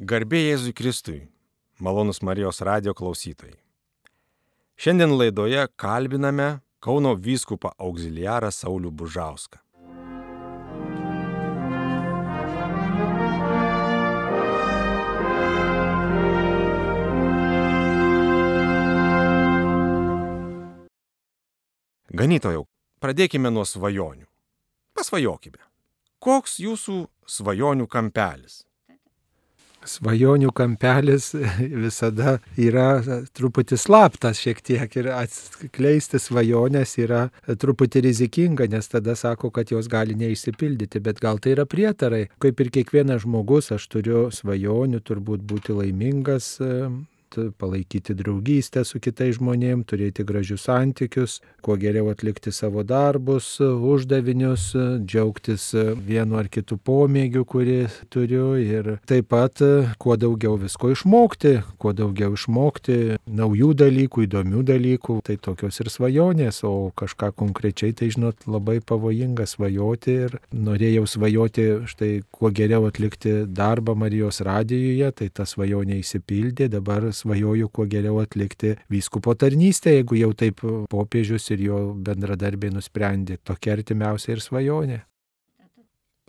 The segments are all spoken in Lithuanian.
Garbė Jėzui Kristui, malonus Marijos radio klausytojai. Šiandien laidoje kalbiname Kauno vyskupą auxiliarą Saulių Bužauską. Ganytojau, pradėkime nuo svajonių. Pasvajokime. Koks jūsų svajonių kampelis? Svajonių kampelis visada yra truputį slaptas šiek tiek ir atskleisti svajonės yra truputį rizikinga, nes tada sako, kad jos gali neišsipildyti, bet gal tai yra prietarai. Kaip ir kiekvienas žmogus, aš turiu svajonių, turbūt būti laimingas, palaikyti draugystę su kitais žmonėmis, turėti gražius santykius, kuo geriau atlikti savo darbus, uždavinius, džiaugtis vienu ar kitu pomėgiu, kurį turiu ir taip pat kuo daugiau visko išmokti, kuo daugiau išmokti naujų dalykų, įdomių dalykų, tai tokios ir svajonės, o kažką konkrečiai, tai žinot, labai pavojinga svajoti ir norėjau svajoti štai kuo geriau atlikti darbą Marijos radijuje, tai ta svajonė įsipildė, dabar svajoju kuo geriau atlikti vyskupo tarnystę, jeigu jau taip popiežius ir jo bendradarbiai nusprendė. Tokia artimiausia ir svajonė.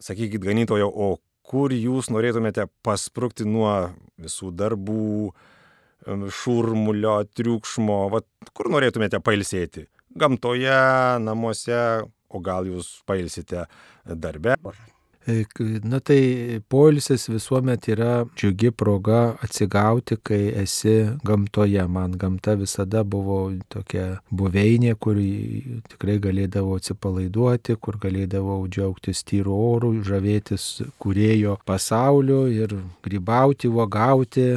Sakykit, ganytojo, o kur jūs norėtumėte pasprūkti nuo visų darbų, šurmulio, triukšmo, vat, kur norėtumėte pailsėti? Gamtoje, namuose, o gal jūs pailsite darbe? Na tai poilsis visuomet yra džiugi proga atsigauti, kai esi gamtoje. Man gamta visada buvo tokia buveinė, kur tikrai galėdavau atsipalaiduoti, kur galėdavau džiaugtis tyru oru, žavėtis kurėjo pasauliu ir grybauti, uogauti,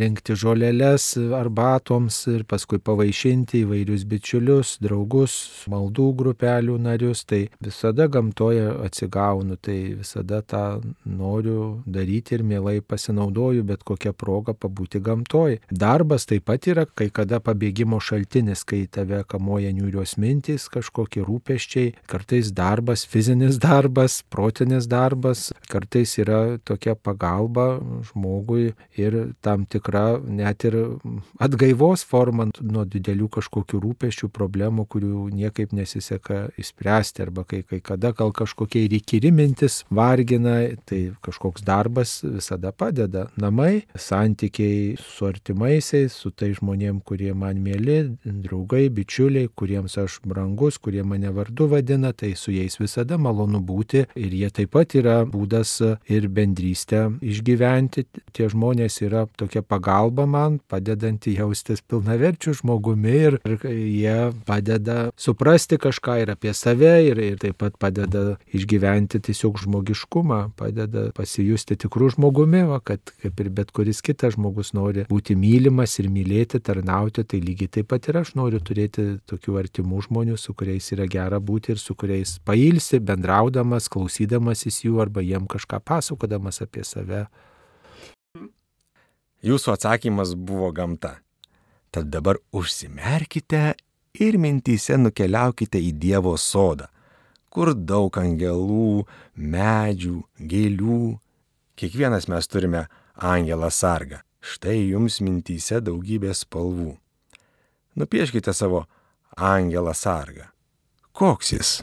rinkti žoleles arbatoms ir paskui pavaišinti įvairius bičiulius, draugus, maldų grupelių narius. Tai visada gamtoje atsigaunu. Tai visada visada tą noriu daryti ir mielai pasinaudoju bet kokią progą pabūti gamtoj. Darbas taip pat yra kai kada pabėgimo šaltinis, kai tave kamoja niūrios mintys, kažkokie rūpeščiai, kartais darbas, fizinis darbas, protinis darbas, kartais yra tokia pagalba žmogui ir tam tikra net ir atgaivos forma nuo didelių kažkokių rūpeščių, problemų, kurių niekaip nesiseka įspręsti arba kai, kai kada gal kažkokie ir įkyri mintis vargina, tai kažkoks darbas visada padeda. Namai, santykiai su artimaisiais, su tai žmonėm, kurie man mėly, draugai, bičiuliai, kuriems aš brangus, kurie mane vardu vadina, tai su jais visada malonu būti ir jie taip pat yra būdas ir bendrystę išgyventi. Tie žmonės yra tokia pagalba man, padedanti jaustis pilnaverčių žmogumi ir, ir jie padeda suprasti kažką ir apie save ir, ir taip pat padeda išgyventi tiesiog žmogiškumą, padeda pasijusti tikrų žmogumi, va, kad kaip ir bet kuris kitas žmogus nori būti mylimas ir mylėti, tarnauti, tai lygiai taip pat ir aš noriu turėti tokių artimų žmonių, su kuriais yra gera būti ir su kuriais pailsi, bendraudamas, klausydamasis jų arba jiem kažką pasakodamas apie save. Jūsų atsakymas buvo gamta. Tad dabar užsimerkite ir mintyse nukeliaukite į Dievo sodą, kur daug angelų, medžių, gėlių. Kiekvienas mes turime angelą sargą. Štai jums mintyse daugybė spalvų. Nupieškite savo angelą sargą. Koks jis?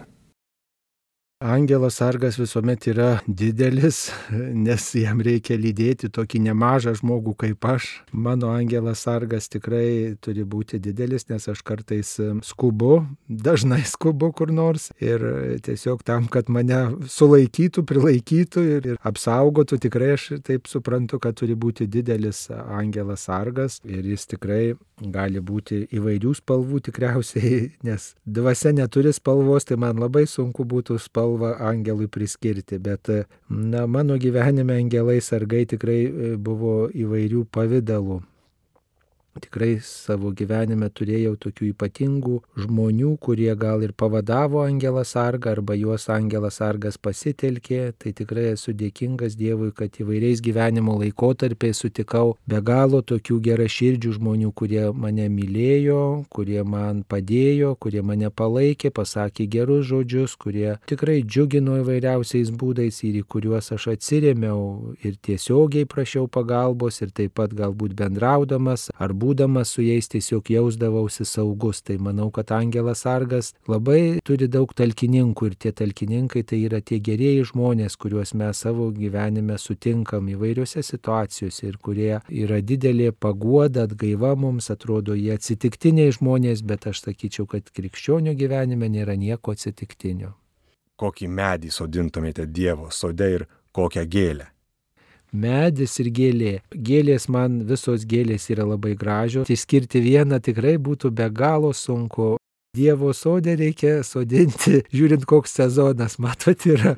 Angelas sargas visuomet yra didelis, nes jam reikia lydėti tokį nemažą žmogų kaip aš. Mano angelas sargas tikrai turi būti didelis, nes aš kartais skubu, dažnai skubu kur nors ir tiesiog tam, kad mane sulaikytų, prilaikytų ir, ir apsaugotų, tikrai aš taip suprantu, kad turi būti didelis angelas sargas ir jis tikrai gali būti įvairių spalvų tikriausiai, nes dvasia neturi spalvos, tai man labai sunku būtų spalvą spalvą angelui priskirti, bet na, mano gyvenime angelai sargai tikrai buvo įvairių pavydalų. Tikrai savo gyvenime turėjau tokių ypatingų žmonių, kurie gal ir pavadavo Angelą Sargą arba juos Angelas Sargas pasitelkė. Tai tikrai esu dėkingas Dievui, kad įvairiais gyvenimo laikotarpiais sutikau be galo tokių geraširdžių žmonių, kurie mane mylėjo, kurie man padėjo, kurie mane palaikė, pasakė gerus žodžius, kurie tikrai džiugino įvairiausiais būdais ir į kuriuos aš atsirėmiau ir tiesiogiai prašiau pagalbos ir taip pat galbūt bendraudamas ar būdamas su jais tiesiog jausdavausi saugus. Tai manau, kad Angelas Sargas labai turi daug talkininkų ir tie talkininkai tai yra tie gerieji žmonės, kuriuos mes savo gyvenime sutinkam įvairiose situacijose ir kurie yra didelė paguoda, atgaiva mums, atrodo jie atsitiktiniai žmonės, bet aš sakyčiau, kad krikščionių gyvenime nėra nieko atsitiktinio. Kokį medį sodintumėte Dievo sode ir kokią gėlę? Medis ir gėlė. Gėlės man visos gėlės yra labai gražios. Išskirti vieną tikrai būtų be galo sunku. Dievo sodė reikia sodinti, žiūrint koks sezonas, matot, yra.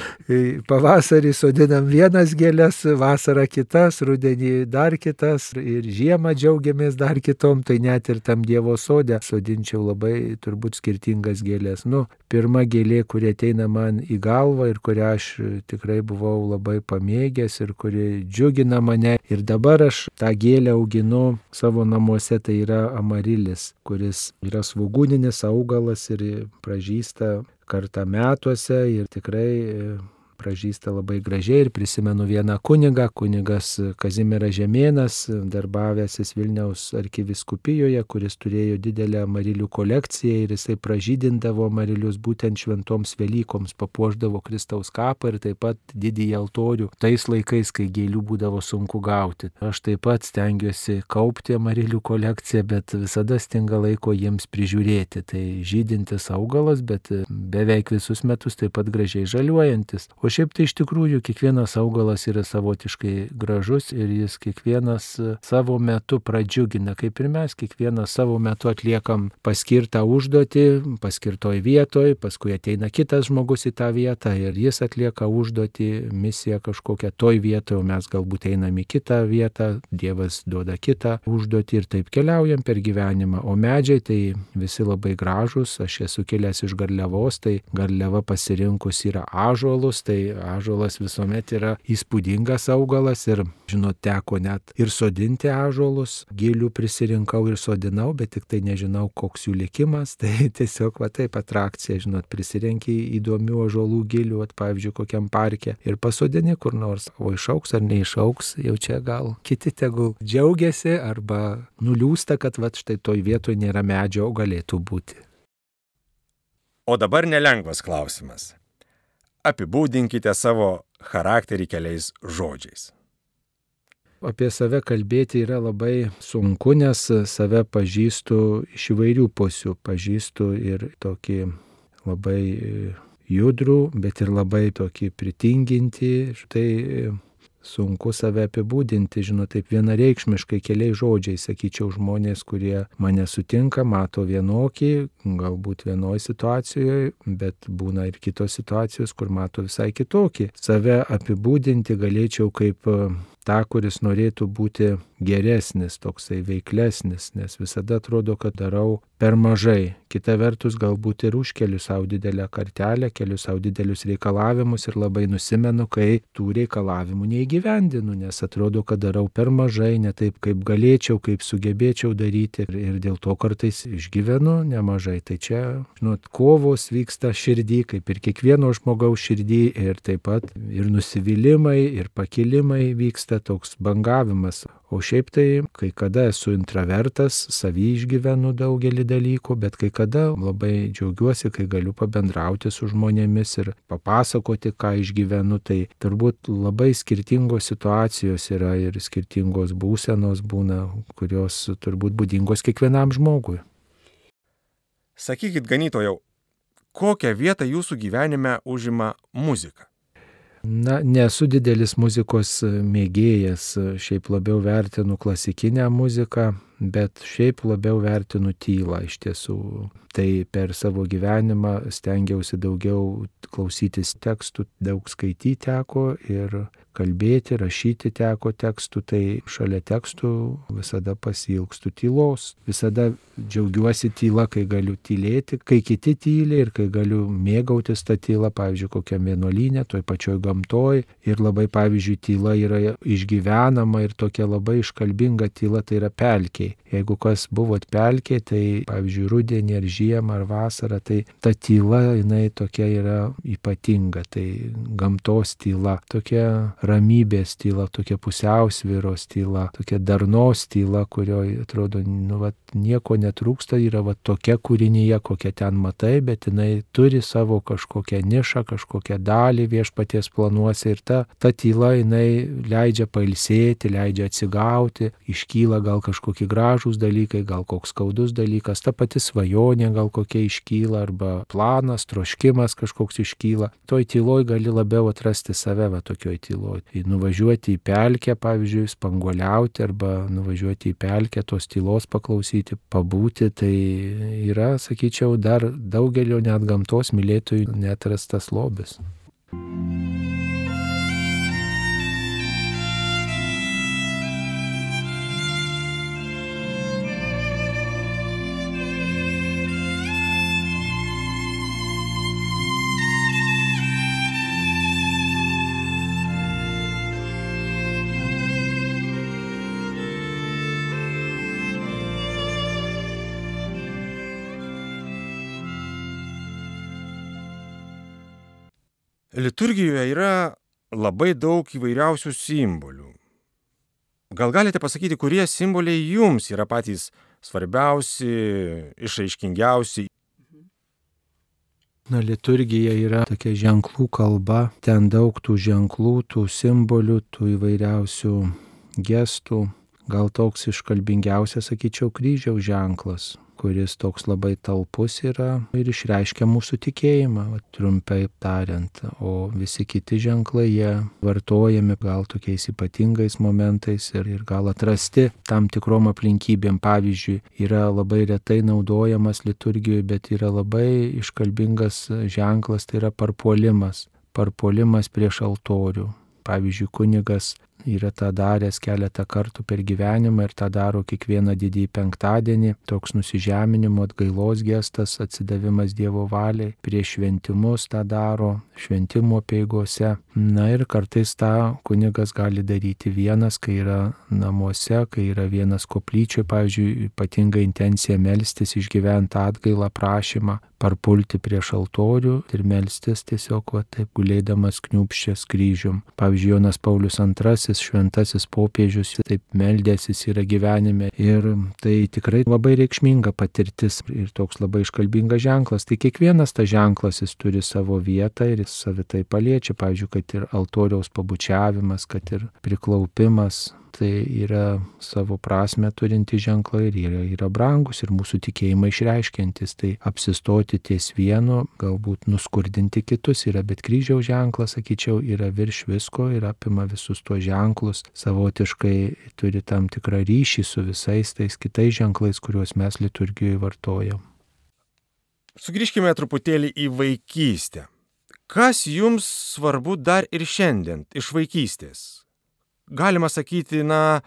Pavasarį sodinam vienas gėlės, vasarą kitas, rudenį dar kitas ir žiemą džiaugiamės dar kitom, tai net ir tam Dievo sodė sodinčiau labai turbūt skirtingas gėlės. Nu, pirma gėlė, kuri ateina man į galvą ir kurią aš tikrai buvau labai pamėgęs ir kuri džiugina mane. Ir dabar aš tą gėlę auginu savo namuose, tai yra amarilis, kuris yra svūgų gyvūninis augalas ir pražįsta kartą metuose ir tikrai pražįsta labai gražiai ir prisimenu vieną kunigą, kunigas Kazimieras Žemėnas, darbavęsis Vilniaus arkiviskupijoje, kuris turėjo didelę marilių kolekciją ir jisai pražydindavo marilius būtent šventoms Velykoms, papuoždavo Kristaus kapą ir taip pat didįjį altorių tais laikais, kai gėlių būdavo sunku gauti. Aš taip pat stengiuosi kaupti marilių kolekciją, bet visada stinga laiko jiems prižiūrėti. Tai žydintis augalas, bet beveik visus metus taip pat gražiai žaliuojantis. O O šiaip tai iš tikrųjų kiekvienas augalas yra savotiškai gražus ir jis kiekvienas savo metu pradžiugina, kaip ir mes, kiekvienas savo metu atliekam paskirtą užduotį, paskirtoj vietoj, paskui ateina kitas žmogus į tą vietą ir jis atlieka užduotį, misiją kažkokią toj vietoje, o mes galbūt einam į kitą vietą, Dievas duoda kitą užduotį ir taip keliaujam per gyvenimą. O medžiai tai visi labai gražus, aš esu kilęs iš garliavos, tai garliava pasirinkus yra ažuolus, tai tai ažuolas visuomet yra įspūdingas augalas ir, žinot, teko net ir sodinti ažuolus, gėlių prisirinkau ir sodinau, bet tik tai nežinau, koks jų likimas, tai tiesiog va taip atrakcija, žinot, prisirenki įdomių ažuolų gėlių, at, pavyzdžiui, kokiam parke ir pasodini kur nors, o išauks ar neišauks, jau čia gal kiti tegul džiaugiasi arba nuliūsta, kad va štai toj vietoje nėra medžio, o galėtų būti. O dabar nelengvas klausimas apibūdinkite savo charakterį keliais žodžiais. Apie save kalbėti yra labai sunku, nes save pažįstu iš įvairių pusių. Pažįstu ir tokį labai judrų, bet ir labai tokį pritinginti. Štai sunku save apibūdinti, žinau, taip vienareikšmiškai keliais žodžiais, sakyčiau, žmonės, kurie mane sutinka, mato vienokį, galbūt vienoje situacijoje, bet būna ir kitos situacijos, kur mato visai kitokį. Save apibūdinti galėčiau kaip tą, kuris norėtų būti geresnis, toksai veiklesnis, nes visada atrodo, kad darau per mažai. Kita vertus, galbūt ir užkeliu savo didelę kartelę, keliu savo didelius reikalavimus ir labai nusimenu, kai tų reikalavimų neįgyvendinu, nes atrodo, kad darau per mažai, ne taip, kaip galėčiau, kaip sugebėčiau daryti ir, ir dėl to kartais išgyvenu nemažai. Tai čia, žinot, kovos vyksta širdį, kaip ir kiekvieno žmogaus širdį ir taip pat ir nusivylimai, ir pakilimai vyksta toks bangavimas. O šiaip tai, kai kada esu intravertas, savy išgyvenu daugelį dalykų, bet kai kada labai džiaugiuosi, kai galiu pabendrauti su žmonėmis ir papasakoti, ką išgyvenu. Tai turbūt labai skirtingos situacijos yra ir skirtingos būsenos būna, kurios turbūt būdingos kiekvienam žmogui. Sakykit, ganytojau, kokią vietą jūsų gyvenime užima muzika? Na, nesu didelis muzikos mėgėjas, šiaip labiau vertinu klasikinę muziką, bet šiaip labiau vertinu tylą iš tiesų. Tai per savo gyvenimą stengiausi daugiau klausytis tekstų, daug skaityti teko ir kalbėti, rašyti teko tekstų, tai šalia tekstų visada pasilgstu tylos. Visada džiaugiuosi tyla, kai galiu tylėti, kai kiti tyli ir kai galiu mėgautis tą tylą, pavyzdžiui, kokiam vienuolynė, toj pačioj gamtoj. Ir labai, pavyzdžiui, tyla yra išgyvenama ir tokia labai iškalbinga tyla tai yra pelkiai. Jeigu kas buvot pelkiai, tai pavyzdžiui, rudenį ar žiemą ar vasarą, tai ta tyla, jinai tokia yra ypatinga. Tai gamtos tyla, tokia ramybės tyla, tokia pusiausvyros tyla, tokia darnos tyla, kurioje atrodo, nu, vat, nieko netrūksta, yra vat, tokia kūrinyje, kokią ten matai, bet jinai turi savo kažkokią nišą, kažkokią dalį viešpaties planuose ir ta, ta tyla jinai leidžia pailsėti, leidžia atsigauti, iškyla gal kažkokie gražūs dalykai, gal koks skaudus dalykas, ta pati svajonė gal kokia iškyla arba planas, troškimas kažkoks iškyla. Toj tyloj gali labiau atrasti save va tokioj tyloj. Nuvažiuoti į pelkę, pavyzdžiui, spanguoliauti arba nuvažiuoti į pelkę tos tylos paklausyti, pabūti, tai yra, sakyčiau, dar daugelio net gamtos mylėtojų netrastas lobis. Liturgijoje yra labai daug įvairiausių simbolių. Gal galite pasakyti, kurie simboliai jums yra patys svarbiausi, išaiškingiausi? Na, liturgija yra tokia ženklų kalba, ten daug tų ženklų, tų simbolių, tų įvairiausių gestų. Gal toks iškalbingiausias, sakyčiau, kryžiaus ženklas, kuris toks labai talpus yra ir išreiškia mūsų tikėjimą, trumpai tariant. O visi kiti ženklai jie vartojami gal tokiais ypatingais momentais ir, ir gal atrasti tam tikrom aplinkybėm. Pavyzdžiui, yra labai retai naudojamas liturgijoje, bet yra labai iškalbingas ženklas, tai yra parpuolimas. Parpuolimas prieš altorių. Pavyzdžiui, kunigas yra tą daręs keletą kartų per gyvenimą ir tą daro kiekvieną didįjį penktadienį. Toks nusižeminimo atgailos gestas, atsidavimas Dievo valiai, prieš šventimus tą daro, šventimo peigose. Na ir kartais tą kunigas gali daryti vienas, kai yra namuose, kai yra vienas koplyčioje, pavyzdžiui, ypatinga intencija melstis, išgyventi atgailą prašymą, parpulti prieš altorių ir melstis tiesiog va taip gulėdamas kniupščias kryžium. Pavyzdžiui, Jonas Paulius II, šventasis popiežius, taip meldėsis yra gyvenime ir tai tikrai labai reikšminga patirtis ir toks labai iškalbingas ženklas. Tai kiekvienas tas ženklas jis turi savo vietą ir jis savitai paliečia, pavyzdžiui, kad ir altoriaus pabučiavimas, kad ir priklaupimas, tai yra savo prasme turinti ženklai ir yra, yra brangus ir mūsų tikėjimą išreiškiantis. Tai apsistoti ties vienu, galbūt nuskurdinti kitus yra, bet kryžiaus ženklas, sakyčiau, yra virš visko ir apima visus tuos ženklus, savotiškai turi tam tikrą ryšį su visais tais kitais ženklais, kuriuos mes liturgijoje vartojam. Sugrįžkime truputėlį į vaikystę. Kas jums svarbu dar ir šiandien iš vaikystės? Galima sakyti, na,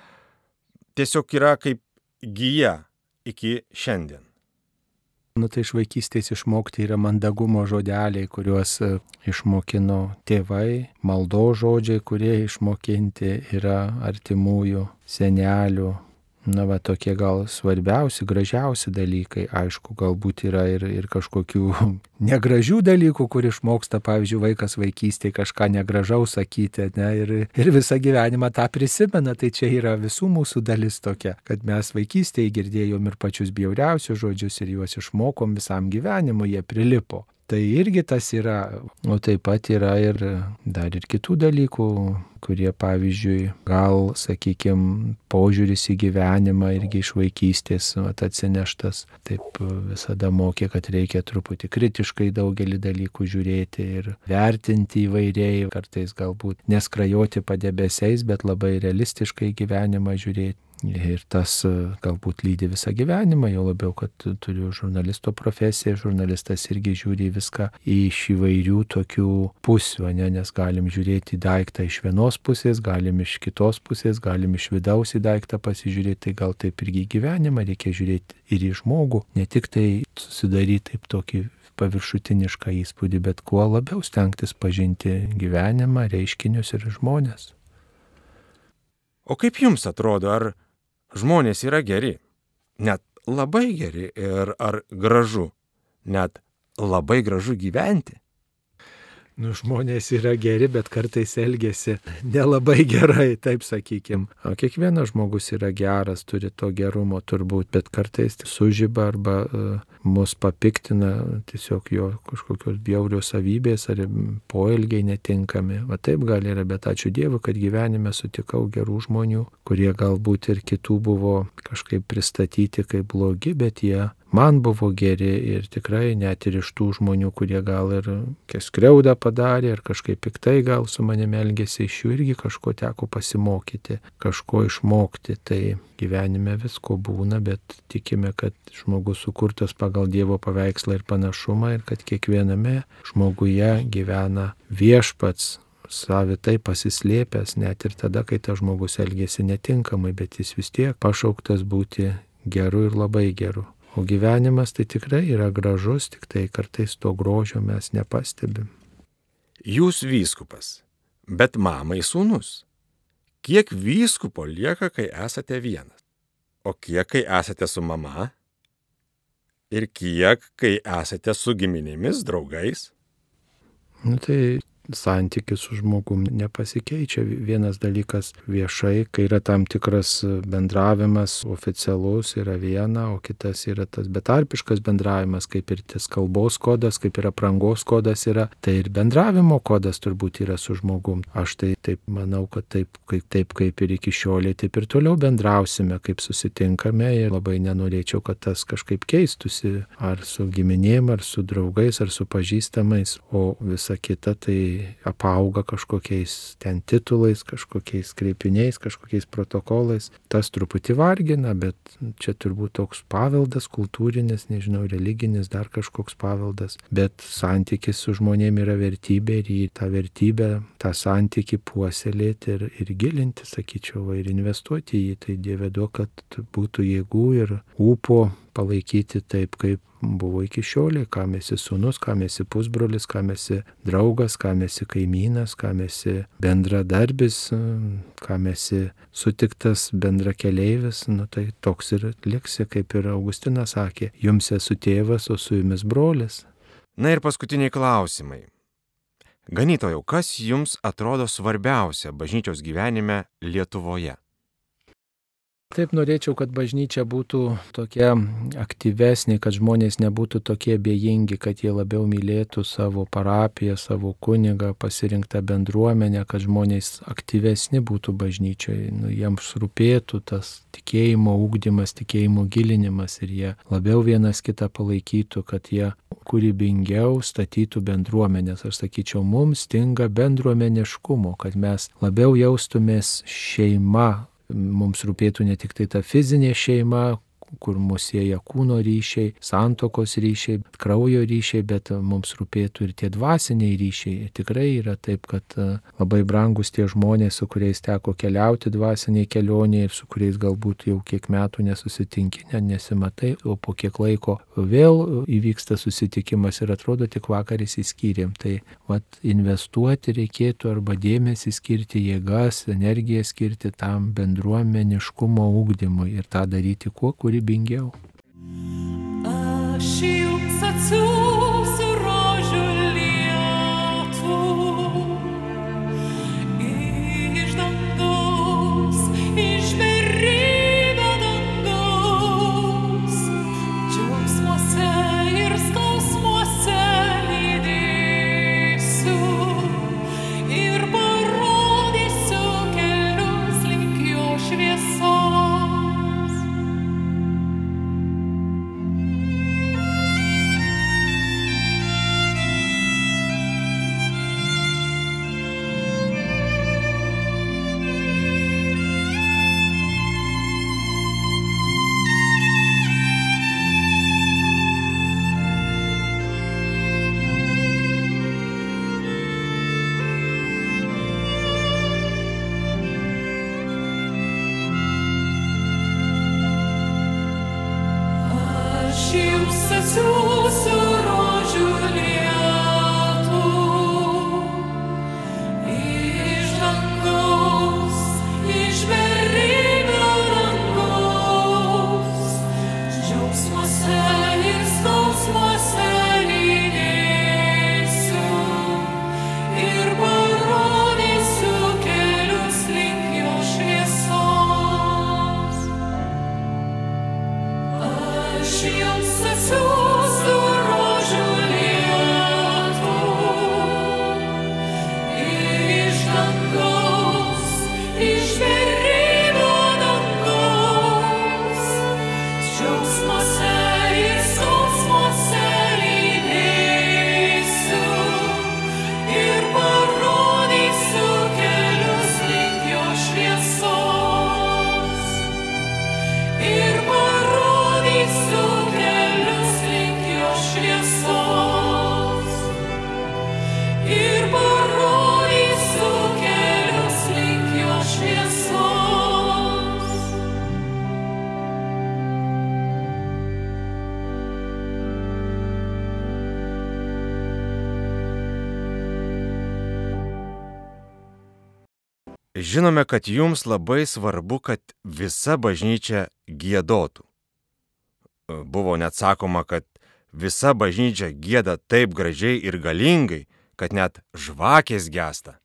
tiesiog yra kaip gyja iki šiandien. Nu tai iš vaikystės išmokti yra mandagumo žodeliai, kuriuos e, išmokino tėvai, maldo žodžiai, kurie išmokinti yra artimųjų, senelių, Na, va tokie gal svarbiausi, gražiausi dalykai. Aišku, galbūt yra ir, ir kažkokių negražių dalykų, kur išmoksta, pavyzdžiui, vaikas vaikystėje kažką negražaus sakyti, ne, ir, ir visą gyvenimą tą prisimena. Tai čia yra visų mūsų dalis tokia, kad mes vaikystėje girdėjom ir pačius bjauriausius žodžius ir juos išmokom visam gyvenimui, jie prilipo. Tai irgi tas yra, o taip pat yra ir dar ir kitų dalykų, kurie pavyzdžiui gal, sakykime, požiūris į gyvenimą irgi iš vaikystės vat, atsineštas. Taip visada mokė, kad reikia truputį kritiškai daugelį dalykų žiūrėti ir vertinti įvairiai, kartais galbūt neskrajoti padebesiais, bet labai realistiškai gyvenimą žiūrėti. Ir tas e, galbūt lydi visą gyvenimą, jau labiau, kad turiu žurnalisto profesiją, žurnalistas irgi žiūri viską iš įvairių tokių pusių, ne? nes galim žiūrėti daiktą iš vienos pusės, galim iš kitos pusės, galim iš vidaus į daiktą pasižiūrėti, tai gal taip irgi gyvenimą reikia žiūrėti ir į žmogų, ne tik tai susidaryti taip tokį paviršutinišką įspūdį, bet kuo labiau stengtis pažinti gyvenimą, reiškinius ir žmonės. O kaip jums atrodo, ar žmonės yra geri, net labai geri ir ar gražu, net labai gražu gyventi. Nu, žmonės yra geri, bet kartais elgesi nelabai gerai, taip sakykim. O kiekvienas žmogus yra geras, turi to gerumo turbūt, bet kartais sužyba arba uh, mus papiktina tiesiog jo kažkokios bjaurios savybės ar poelgiai netinkami. Va taip gali yra, bet ačiū Dievui, kad gyvenime sutikau gerų žmonių, kurie galbūt ir kitų buvo kažkaip pristatyti kaip blogi, bet jie man buvo geri ir tikrai net ir iš tų žmonių, kurie gal ir skriaudą padarė ir kažkaip piktai gal su manimi elgėsi, iš jų irgi kažko teko pasimokyti, kažko išmokti. Tai gyvenime visko būna, bet tikime, kad žmogus sukurtas pagal Dievo paveikslą ir panašumą ir kad kiekviename žmoguje gyvena viešpats, savitai pasislėpęs, net ir tada, kai tas žmogus elgėsi netinkamai, bet jis vis tiek pašauktas būti geru ir labai geru. O gyvenimas tai tikrai yra gražus, tik tai kartais to grožio mes nepastebim. Jūs vyskupas, bet mamai sūnus. Kiek vyskupo lieka, kai esate vienas? O kiek, kai esate su mama? Ir kiek, kai esate su giminėmis, draugais? Nu, tai santykis su žmogum nepasikeičia. Vienas dalykas viešai, kai yra tam tikras bendravimas oficialus yra viena, o kitas yra tas betarpiškas bendravimas, kaip ir tas kalbos kodas, kaip ir aprangos kodas yra, tai ir bendravimo kodas turbūt yra su žmogum. Aš tai taip manau, kad taip kaip, taip kaip ir iki šiolė, taip ir toliau bendrausime, kaip susitinkame ir labai nenorėčiau, kad tas kažkaip keistusi ar su giminėm, ar su draugais, ar su pažįstamais, o visa kita tai apauga kažkokiais ten titulais, kažkokiais kreipiniais, kažkokiais protokolais. Tas truputį vargina, bet čia turbūt toks paveldas, kultūrinis, nežinau, religinis, dar kažkoks paveldas. Bet santykis su žmonėmis yra vertybė ir į tą vertybę, tą santykį puoselėti ir, ir gilinti, sakyčiau, ir investuoti į jį. Tai Dieve duok, kad būtų jėgų ir ūpo palaikyti taip, kaip buvo iki šiolė, kam esi sunus, kam esi pusbrolis, kam esi draugas, kam esi kaimynas, kam esi bendradarbis, kam esi sutiktas bendra keleivis, nu tai toks ir liksi, kaip ir Augustinas sakė, jums esu tėvas, o su jumis brolis. Na ir paskutiniai klausimai. Ganytojau, kas jums atrodo svarbiausia bažnyčios gyvenime Lietuvoje? Taip norėčiau, kad bažnyčia būtų tokia aktyvesnė, kad žmonės nebūtų tokie bejingi, kad jie labiau mylėtų savo parapiją, savo kunigą, pasirinktą bendruomenę, kad žmonės aktyvesni būtų bažnyčioje, nu, jiems rūpėtų tas tikėjimo ūkdymas, tikėjimo gilinimas ir jie labiau vienas kitą palaikytų, kad jie kūrybingiau statytų bendruomenės. Aš sakyčiau, mums stinga bendruomeniškumo, kad mes labiau jaustumės šeima mums rūpėtų ne tik tai ta fizinė šeima, kur mus sieja kūno ryšiai, santokos ryšiai, kraujo ryšiai, bet mums rūpėtų ir tie dvasiniai ryšiai. Tikrai yra taip, kad e, labai brangus tie žmonės, su kuriais teko keliauti dvasiniai kelionė ir su kuriais galbūt jau kiek metų nesusitinki, ne, nesimatai, o po kiek laiko vėl įvyksta susitikimas ir atrodo tik vakar įsiskyrėm. Tai vat, investuoti reikėtų arba dėmesį skirti jėgas, energiją skirti tam bendruomeniškumo ūkdymui ir tą daryti kuo kūrybiškiau kūrybingiau. Aš jums atsiųsiu atsiųsiu Žinome, kad jums labai svarbu, kad visa bažnyčia gėdotų. Buvo net sakoma, kad visa bažnyčia gėda taip gražiai ir galingai, kad net žvakės gesta.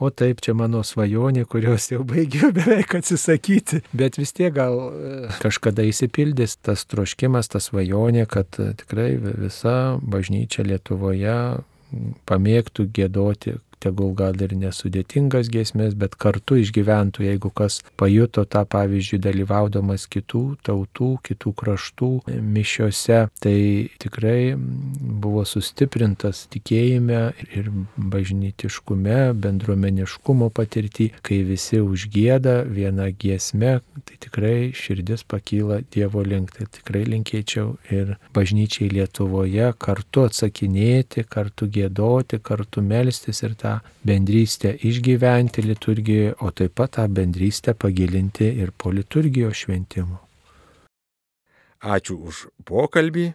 O taip, čia mano svajonė, kurios jau baigiau beveik atsisakyti. Bet vis tiek gal e, kažkada įsipildys tas troškimas, ta svajonė, kad e, tikrai visa bažnyčia Lietuvoje pamėgtų gėdoti tegul gal ir nesudėtingas giesmės, bet kartu išgyventų, jeigu kas pajuto tą pavyzdžiui dalyvaudamas kitų tautų, kitų kraštų mišiose, tai tikrai buvo sustiprintas tikėjime ir bažnytiškume, bendruomeniškumo patirtį, kai visi užgėda vieną giesmę, tai tikrai širdis pakyla Dievo link. Tai tikrai linkėčiau ir bažnyčiai Lietuvoje kartu atsakinėti, kartu gėdoti, kartu melstis ir tą bendrystę išgyventi liturgijoje, o taip pat tą bendrystę pagilinti ir po liturgijos šventimo. Ačiū už pokalbį.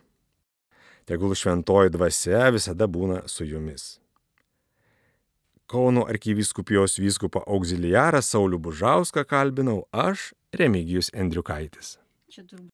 Tegul šventoji dvasia visada būna su jumis. Kauno arkivyskupijos vyskupą auxiliarą Saulių Bužauską kalbinau aš, Remigijus Endriukaitis.